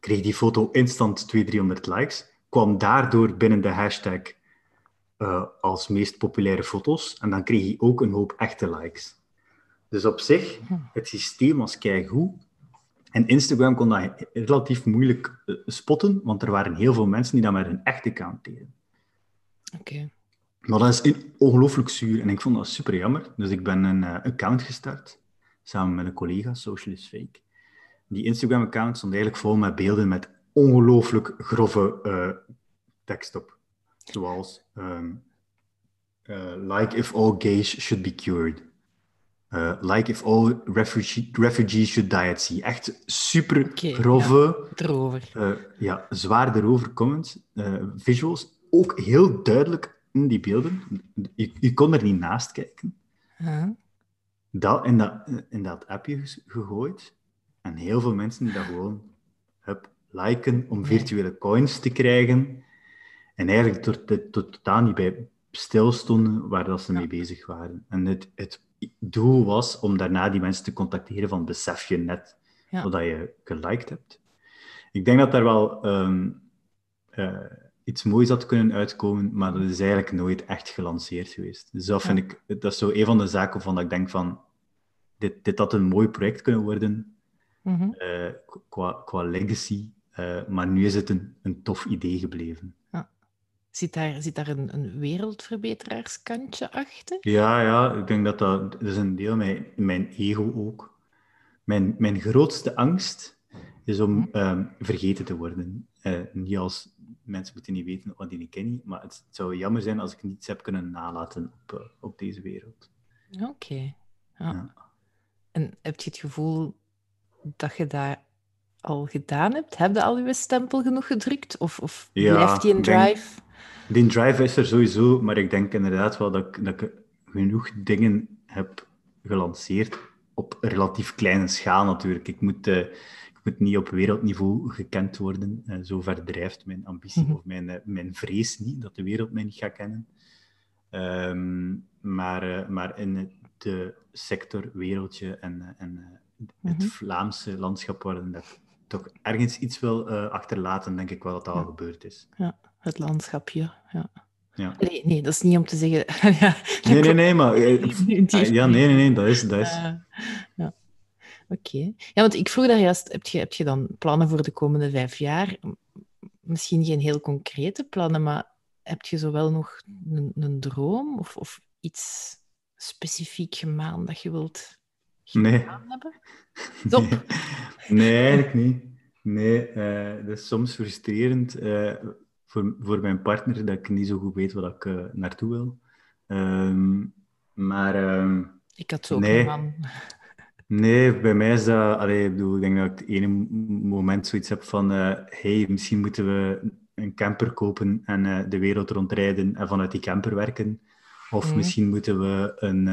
kreeg die foto instant 200, 300 likes. Kwam daardoor binnen de hashtag uh, als meest populaire foto's. En dan kreeg hij ook een hoop echte likes. Dus op zich, het systeem was keigoed. En Instagram kon dat relatief moeilijk uh, spotten, want er waren heel veel mensen die dat met een echte account deden. Oké. Maar dat is ongelooflijk zuur en ik vond dat super jammer. Dus ik ben een uh, account gestart, samen met een collega, Socialist Fake. Die Instagram-account stond eigenlijk vol met beelden met ongelooflijk grove uh, tekst op. Zoals um, uh, like if all gays should be cured. Uh, like if all refugee, refugees should die at sea. Echt super okay, grove, ja, erover. Uh, ja, zwaar erover comments, visuals. Ook heel duidelijk in die beelden. Je, je kon er niet naast kijken. -huh. Dat in dat, in dat appje gegooid. En heel veel mensen die dat gewoon hup, liken om virtuele coins te krijgen. En eigenlijk tot, tot, tot totaal niet bij stilstonden waar dat ze mee bezig waren. En het, het doel was om daarna die mensen te contacteren van besef je net ja. wat je geliked hebt. Ik denk dat daar wel um, uh, iets moois had kunnen uitkomen, maar dat is eigenlijk nooit echt gelanceerd geweest. Dus dat vind ik, dat is zo een van de zaken waarvan ik denk van, dit, dit had een mooi project kunnen worden, mm -hmm. uh, qua, qua legacy, uh, maar nu is het een, een tof idee gebleven. Zit daar, zit daar een, een wereldverbeterarskantje achter? Ja, ja, ik denk dat dat, dat is een deel mijn, mijn ego ook. Mijn, mijn grootste angst is om -hmm. um, vergeten te worden. Uh, niet als mensen moeten niet weten wat die niet kennen, maar het zou jammer zijn als ik niets heb kunnen nalaten op, uh, op deze wereld. Oké. Okay. Ja. ja. En heb je het gevoel dat je daar al gedaan hebt? Heb je al je stempel genoeg gedrukt? Of, of ja, blijft die in drive? Die drive is er sowieso, maar ik denk inderdaad wel dat ik, dat ik genoeg dingen heb gelanceerd op relatief kleine schaal natuurlijk. Ik moet, uh, ik moet niet op wereldniveau gekend worden. Uh, zo ver drijft mijn ambitie mm -hmm. of mijn, uh, mijn vrees niet, dat de wereld mij niet gaat kennen. Um, maar, maar in de sector, wereldje en, en het mm -hmm. Vlaamse landschap waarin dat toch ergens iets wil achterlaten, denk ik wel dat dat ja. al gebeurd is. Ja, het landschapje. Ja. Ja. Nee, nee, dat is niet om te zeggen. ja, nee, nee, nee, maar. ja, nee, nee, nee, dat is. Dat is... Uh, ja. Oké. Okay. Ja, want ik vroeg daar juist: heb je, heb je dan plannen voor de komende vijf jaar? Misschien geen heel concrete plannen, maar heb je zowel nog een, een droom of, of iets specifiek gemaan dat je wilt nee. hebben? Nee. nee, eigenlijk niet. Nee, uh, dat is soms frustrerend uh, voor, voor mijn partner dat ik niet zo goed weet wat ik uh, naartoe wil. Um, maar... Um, ik had zo ook nee. een man. Nee, bij mij is dat... Allee, ik, bedoel, ik denk dat ik het ene moment zoiets heb van... hey, misschien moeten we een camper kopen en de wereld rondrijden en vanuit die camper werken. Of mm. misschien moeten we een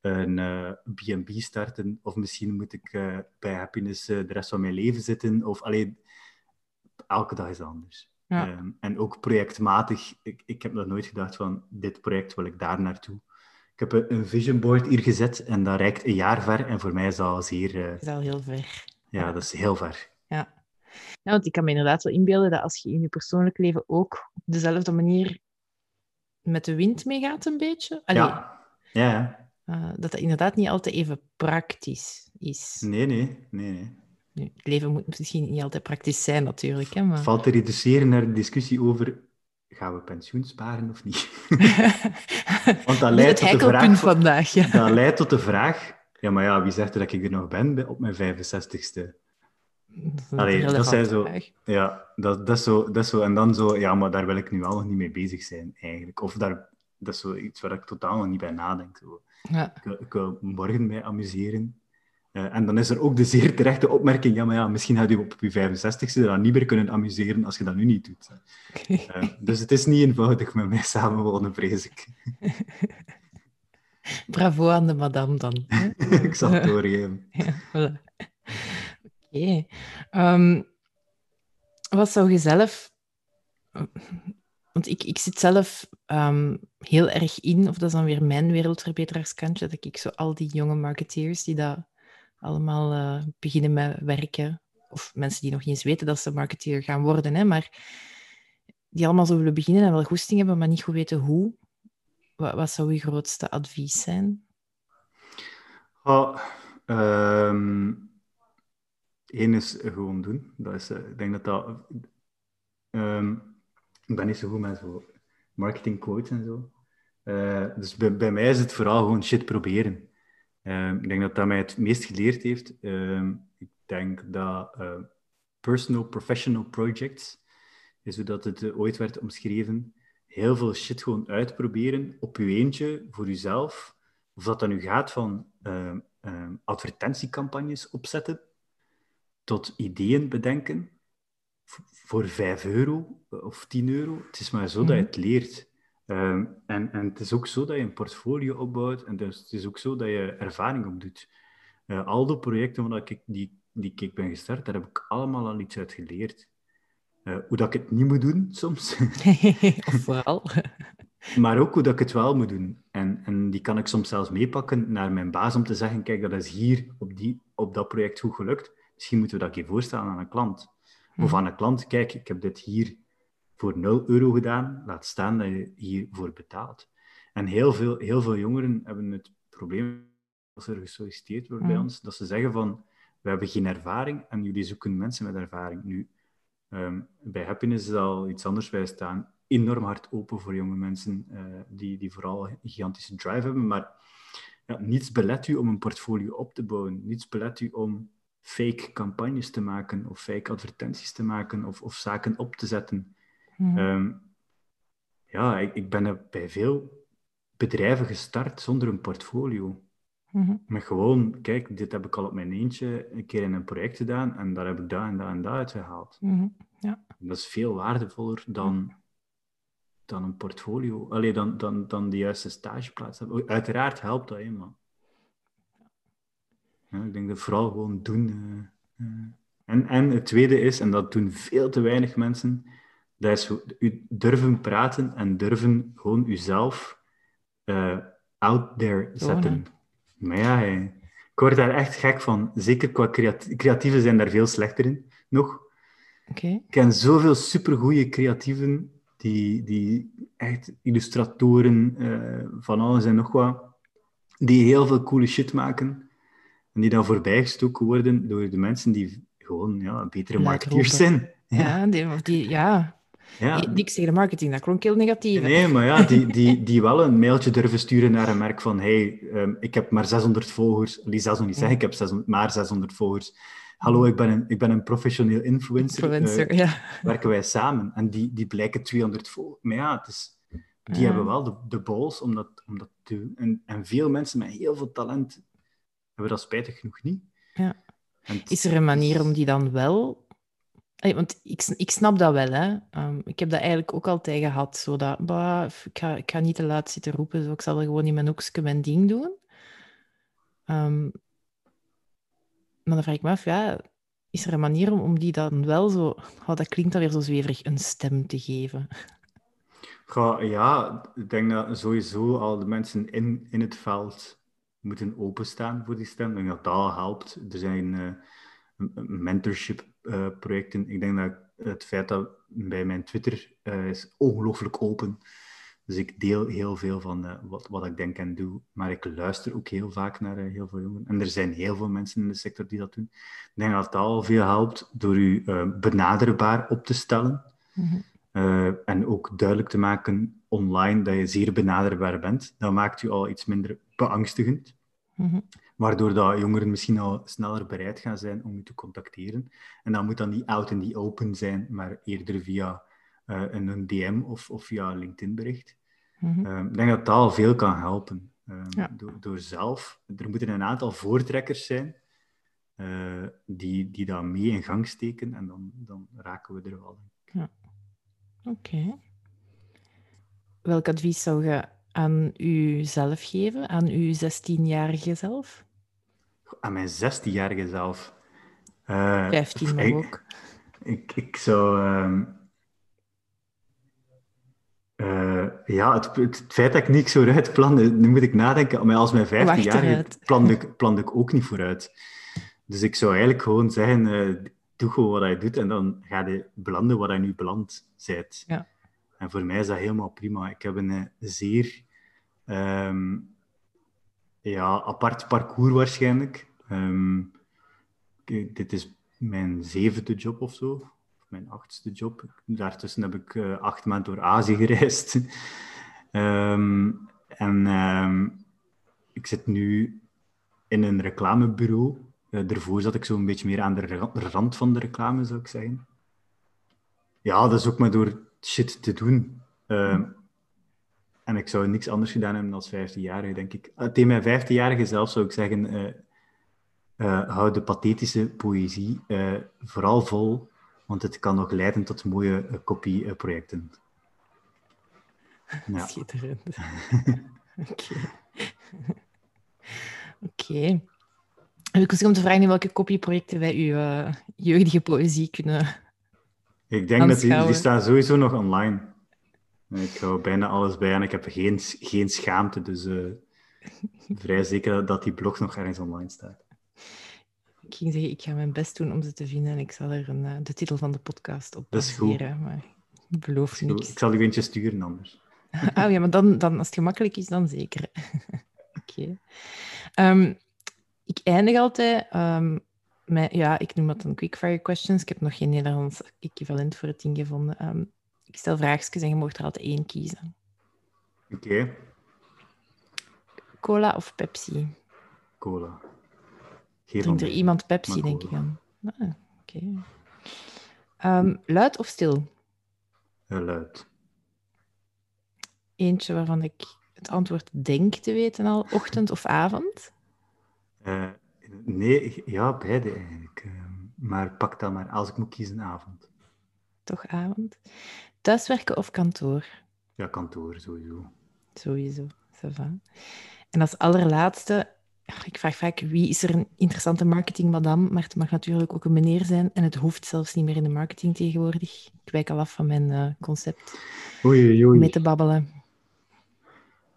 een B&B starten, of misschien moet ik bij Happiness de rest van mijn leven zitten, of alleen elke dag is anders. Ja. Um, en ook projectmatig, ik, ik heb nog nooit gedacht van, dit project wil ik daar naartoe. Ik heb een, vision board hier gezet en dat reikt een jaar ver, en voor mij is dat al zeer... Dat is al heel ver. Ja, ja, dat is heel ver. Ja. ja, want ik kan me inderdaad wel inbeelden dat als je in je persoonlijk leven ook op dezelfde manier met de wind meegaat, een beetje. Allee, ja, ja, ja. Uh, dat dat inderdaad niet altijd even praktisch is. Nee, nee, nee, nee. Nu, het leven moet misschien niet altijd praktisch zijn, natuurlijk. Hè, maar... Valt te reduceren naar de discussie over gaan we pensioen sparen of niet? Want dat leidt, tot de vraag, vandaag, ja. dat leidt tot de vraag: ja, maar ja, wie zegt er dat ik er nog ben op mijn 65ste? Dat, Allee, dat zijn zo. Ja, dat, dat, is zo, dat is zo. En dan zo, ja, maar daar wil ik nu al nog niet mee bezig zijn, eigenlijk. Of daar, dat is zo iets waar ik totaal nog niet bij nadenk. Zo. Ja. Ik, ik, wil morgen mij amuseren. Uh, en dan is er ook de zeer terechte opmerking, ja, maar ja, misschien had je op je 65ste dan niet meer kunnen amuseren als je dat nu niet doet. Uh, dus het is niet eenvoudig met mij samenwonen, vrees ik. Bravo aan de madame dan. ik zal het doorgeven. ja, voilà. Oké. Okay. Um, wat zou je zelf want ik, ik zit zelf um, heel erg in, of dat is dan weer mijn wereldverbeterarskantje, dat ik zo al die jonge marketeers die dat allemaal uh, beginnen met werken. Of mensen die nog niet eens weten dat ze marketeer gaan worden, hè, maar die allemaal zo willen beginnen en wel goesting hebben, maar niet goed weten hoe. Wat, zou je grootste advies zijn? Oh, um, Eén is gewoon doen. Dat is, uh, ik denk dat dat... Um, ik ben niet zo goed met zo marketing quotes en zo. Uh, dus bij, mij is het vooral gewoon shit proberen. Uh, ik denk dat dat mij het meest geleerd heeft. Uh, ik denk dat personal professional projects, is hoe dat het ooit werd omschreven, heel veel shit gewoon uitproberen op je eentje, voor jezelf. Of dat dan nu gaat van advertentiecampagnes opzetten, tot ideeën bedenken, voor 5 euro of 10 euro. Het is maar zo dat je het leert. Um, en, en het is ook zo dat je een portfolio opbouwt en dus het is ook zo dat je ervaring opdoet. Uh, al de projecten waar ik, die, die ik ben gestart, daar heb ik allemaal al iets uit geleerd. Uh, hoe dat ik het niet moet doen soms. Vooral. maar ook hoe dat ik het wel moet doen. En, en die kan ik soms zelfs meepakken naar mijn baas om te zeggen, kijk, dat is hier op, die, op dat project goed gelukt. Misschien moeten we dat een keer voorstellen aan een klant. Of aan een klant, kijk, ik heb dit hier voor 0 euro gedaan, laat staan dat je hiervoor betaalt. En heel veel, heel veel jongeren hebben het probleem, als er gesolliciteerd wordt bij ons, dat ze zeggen van, we hebben geen ervaring en jullie zoeken mensen met ervaring. Nu, um, bij Happiness is al iets anders. Wij staan enorm hard open voor jonge mensen uh, die, die vooral een gigantische drive hebben, maar ja, niets belet u om een portfolio op te bouwen. Niets belet u om fake campagnes te maken of fake advertenties te maken of, of zaken op te zetten. Mhm. Ehm, ja, ik, ik ben bij veel bedrijven gestart zonder een portfolio. Mm Met gewoon, kijk, dit heb ik al op mijn eentje een keer in een project gedaan en daar heb ik daar en daar en daar uit gehaald. Mhm. Ja. Dat is veel waardevoller dan, dan een portfolio. Allee, dan, dan, dan de juiste stageplaats. Uiteraard helpt dat, helemaal. Ja, ik denk dat vooral gewoon doen. Uh, uh. En, en het tweede is, en dat doen veel te weinig mensen, dat is u durven praten en durven gewoon uzelf uh, out there zetten. maar ja, ik word daar echt gek van. Zeker qua creati creatieven zijn daar veel slechter in, nog. Okay. Ik ken zoveel supergoeie creatieven, die, die echt illustratoren, van alles en nog wat, die heel veel coole shit maken en die dan voorbijgestoken worden door de mensen die gewoon ja, betere marketeers zijn. Ja, die, die, ja. Ja. Niks tegen de marketing, dat klonk heel negatief. Nee, maar ja, die, die, die wel een mailtje durven sturen naar een merk van hey, um, ik heb maar 600 volgers. Die zelfs nog niet zeggen, ik heb 600, maar 600 volgers. Hallo, ik ben een, ik ben een professioneel influencer. influencer uh, ja. Werken wij samen. En die, die blijken 200 volgers. Maar ja, het is, die ja. hebben wel de, de balls om dat, om dat te doen. En, en veel mensen met heel veel talent hebben dat spijtig genoeg niet. Ja. Is er een manier om die dan wel... want ik, snap dat wel, hè. Um, ik heb dat eigenlijk ook altijd gehad. Zo dat, bah, ik, ga, niet te laat zitten roepen, zo. ik zal er gewoon in mijn hoekje mijn ding doen. Um, maar dan vraag ik me af, ja, is er een manier om, om die dan wel zo... Oh, dat klinkt dan weer zo zweverig, een stem te geven. Ja, ik denk dat sowieso al de mensen in, in het veld moeten openstaan voor die stem. Ik denk dat dat helpt. Er zijn uh, mentorship-projecten. ik denk dat het feit dat bij mijn Twitter uh, is ongelooflijk open. Dus ik deel heel veel van uh, wat, wat ik denk en doe. Maar ik luister ook heel vaak naar heel veel jongeren. En er zijn heel veel mensen in de sector die dat doen. Ik denk dat dat al veel helpt door u benaderbaar op te stellen. Mm en ook duidelijk te maken online dat je zeer benaderbaar bent. Dat maakt u al iets minder beangstigend. Mm Waardoor dat jongeren misschien al sneller bereid gaan zijn om je te contacteren. En dat moet dan niet out in the open zijn, maar eerder via uh, een, DM of, of via LinkedIn bericht. Mm -hmm. ik denk dat dat al veel kan helpen. Ja. door, door, zelf. Er moeten een aantal voortrekkers zijn uh, die, die dat mee in gang steken en dan, dan raken we er wel. Ja. Oké. Okay. Welk advies zou je aan uzelf geven, aan uw 16-jarige zelf? Aan mijn 16-jarige zelf? Uh, 15 mag ook. Ik, ik zou... Uh, uh, ja, het, het, feit dat ik niks vooruit plan, nu moet ik nadenken. Maar als mijn 15 jaar plande ik, plande ik ook niet vooruit. Dus ik zou eigenlijk gewoon zeggen, doe gewoon wat je doet en dan ga je belanden waar je nu beland bent. Ja. En voor mij is dat helemaal prima. Ik heb een eh, zeer ehm, ja, apart parcours waarschijnlijk. Ehm, dit is mijn zevende job of zo, of mijn achtste job. Daartussen heb ik uh, acht maanden door Azië gereisd. um, en ik zit nu in een reclamebureau. Uh, daarvoor zat ik zo een beetje meer aan de rand van de reclame, zou ik zeggen. Ja, dat is ook maar door shit te doen. En ik zou niks anders gedaan hebben als 15-jarige, denk ik. Uh, tegen mijn 15-jarige zelf zou ik zeggen: uh, hou de pathetische poëzie vooral vol, want het kan nog leiden tot mooie kopieprojecten. Ja. Schitterend. Oké. Oké. Ik was om te vragen in welke kopieprojecten wij uw jeugdige poëzie kunnen ik denk dat die, die staan sowieso nog online. Ik hou bijna alles bij en ik heb geen, geen schaamte, dus uh, vrij zeker dat die blog nog ergens online staat. Ik ging zeggen, ik ga mijn best doen om ze te vinden en ik zal er een, uh, de titel van de podcast op baseren, maar ik beloof niks. Ik zal u eentje sturen anders. oh ja, maar dan, dan, als het gemakkelijk is, dan zeker. Oké. Okay. Um, ik eindig altijd um, ja, ik noem dat dan quickfire questions. Ik heb nog geen Nederlands equivalent voor het ding gevonden. Ehm, ik stel vraagjes en je mag er altijd één kiezen. Oké. Cola of Pepsi? Cola. Geef Drinkt er iemand Pepsi, denk ik dan? Ah, Oké. Ehm, luid of stil? Luid. Eentje waarvan ik het antwoord denk te weten al. Ochtend of avond? Uh, Nee, ja, beide eigenlijk. Ehm, maar pak dan maar, als ik moet kiezen, avond. Toch avond. Thuiswerken of kantoor? Ja, kantoor, sowieso. Sowieso, ça va. En als allerlaatste, ik vraag vaak wie is er een interessante marketingmadam, maar het mag natuurlijk ook een meneer zijn en het hoeft zelfs niet meer in de marketing tegenwoordig. Ik wijk al af van mijn uh, concept. Oei, oei. Met te babbelen.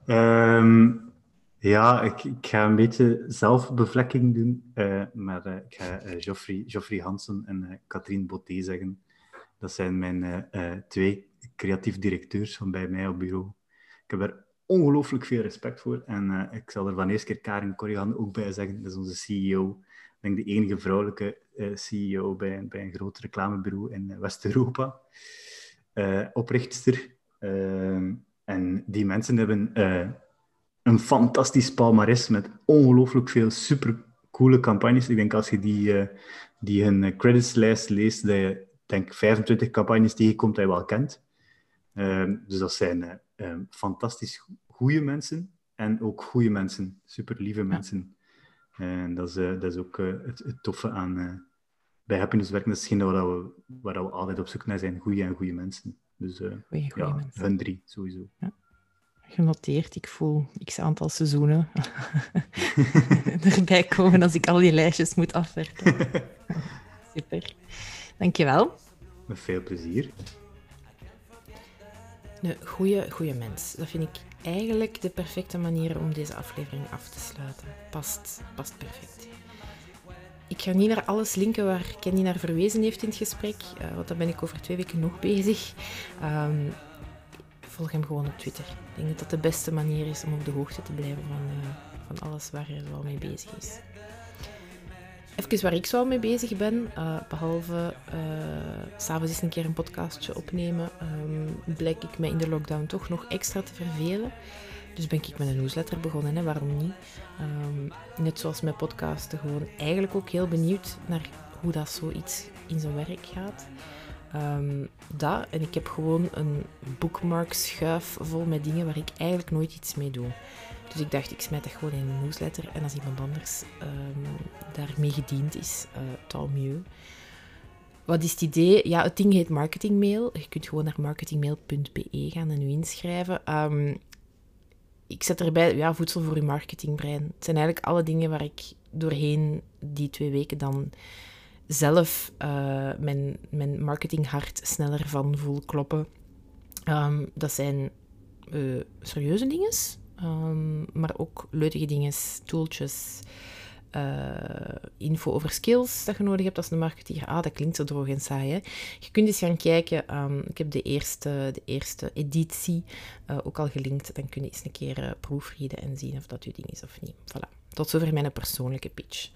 Um, ja, ik, ik, ga een beetje zelfbevlekking doen, uh, maar uh, ik ga Geoffrey, Geoffrey Hansen en Katrien Boté zeggen. Dat zijn mijn twee creatief directeurs van bij mij op bureau. Ik heb er ongelooflijk veel respect voor en ik zal er van eerste keer Karin Corrigan ook bij zeggen. Dat is onze CEO. Ik denk de enige vrouwelijke CEO bij, bij een groot reclamebureau in West-Europa. oprichtster. en die mensen hebben een fantastisch palmares met ongelooflijk veel supercoole campagnes. Ik denk als je die, uh, die hun eh, creditslijst leest, dat je denk 25 campagnes tegenkomt die je wel kent. Uh, dus dat zijn uh, fantastisch goede mensen en ook goede mensen, super lieve mensen. En dat is, dat is ook het, het, toffe aan bij Happiness werken. Dat is hetgeen waar we, waar we altijd op zoek naar zijn, goede en goede mensen. Dus goeie, goeie ja, mensen. hun drie sowieso. Ja genoteerd. Ik voel x aantal seizoenen erbij komen als ik al die lijstjes moet afwerken. Super. Dankjewel. Met veel plezier. Een goede, goede mens. Dat vind ik eigenlijk de perfecte manier om deze aflevering af te sluiten. Past, past perfect. Ik ga niet naar alles linken waar Kenny naar verwezen heeft in het gesprek, uh, want dan ben ik over twee weken nog bezig. Um, volg hem gewoon op Twitter. Ik denk dat dat de beste manier is om op de hoogte te blijven van, uh, van alles waar hij zo mee bezig is. Even waar ik zo mee bezig ben, uh, behalve uh, s'avonds eens een keer een podcastje opnemen, um, blijk ik me in de lockdown toch nog extra te vervelen. Dus ben ik met een newsletter begonnen, hè, waarom niet? Um, net zoals mijn podcasten, gewoon eigenlijk ook heel benieuwd naar hoe dat zoiets in zijn werk gaat. Um, en ik heb gewoon een bookmark-schuif vol met dingen waar ik eigenlijk nooit iets mee doe. Dus ik dacht, ik smijt dat gewoon in een newsletter. En als iemand anders um, daarmee gediend is, uh, tant mieux. Wat is het idee? Ja, het ding heet marketingmail. Je kunt gewoon naar marketingmail.be gaan en u inschrijven. Um, ik zet erbij, ja, voedsel voor uw marketingbrein. Het zijn eigenlijk alle dingen waar ik doorheen die twee weken dan zelf uh, mijn, mijn marketinghart sneller van voel kloppen. Um, dat zijn serieuze dingen, um, maar ook leuke dingen, toeltjes, uh, info over skills dat je nodig hebt als een marketeer. Ah, dat klinkt zo droog en saai. Hè? Je kunt eens gaan kijken. Um, ik heb de eerste, de eerste editie uh, ook al gelinkt. Dan kun je eens een keer uh, en zien of dat je ding is of niet. Voilà. Tot zover mijn persoonlijke pitch.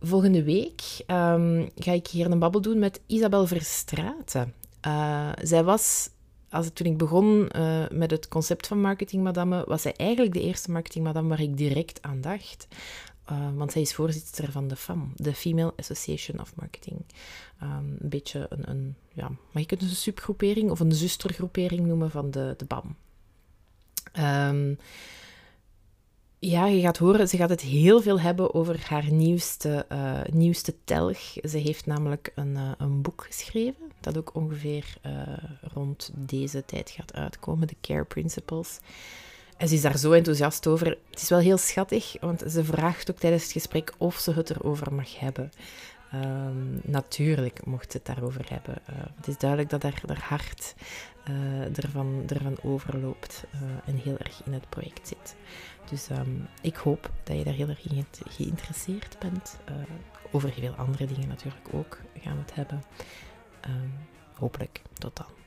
Volgende week um, ga ik hier een babbel doen met Isabel Verstraeten. zij was als, toen ik begon uh, met het concept van Marketing Madame, was zij eigenlijk de eerste Marketing Madame waar ik direct aan dacht. Uh, want zij is voorzitter van de FAM, de Female Association of Marketing. Um, een beetje een, een, ja, mag ik het een subgroepering of een zustergroepering noemen van de, de BAM. Um, ja, je gaat horen, ze gaat het heel veel hebben over haar nieuwste, uh, nieuwste telg. Ze heeft namelijk een, uh, een boek geschreven, dat ook ongeveer uh, rond deze tijd gaat uitkomen, de Care Principles. En ze is daar zo enthousiast over. Het is wel heel schattig, want ze vraagt ook tijdens het gesprek of ze het erover mag hebben. Um, natuurlijk mocht ze het daarover hebben. Het is duidelijk dat haar, haar hart uh, ervan, ervan overloopt en heel erg in het project zit. Dus um, ik hoop dat je daar heel erg in geïnteresseerd bent. over heel veel andere dingen natuurlijk ook gaan we het hebben. Um, hopelijk. Tot dan.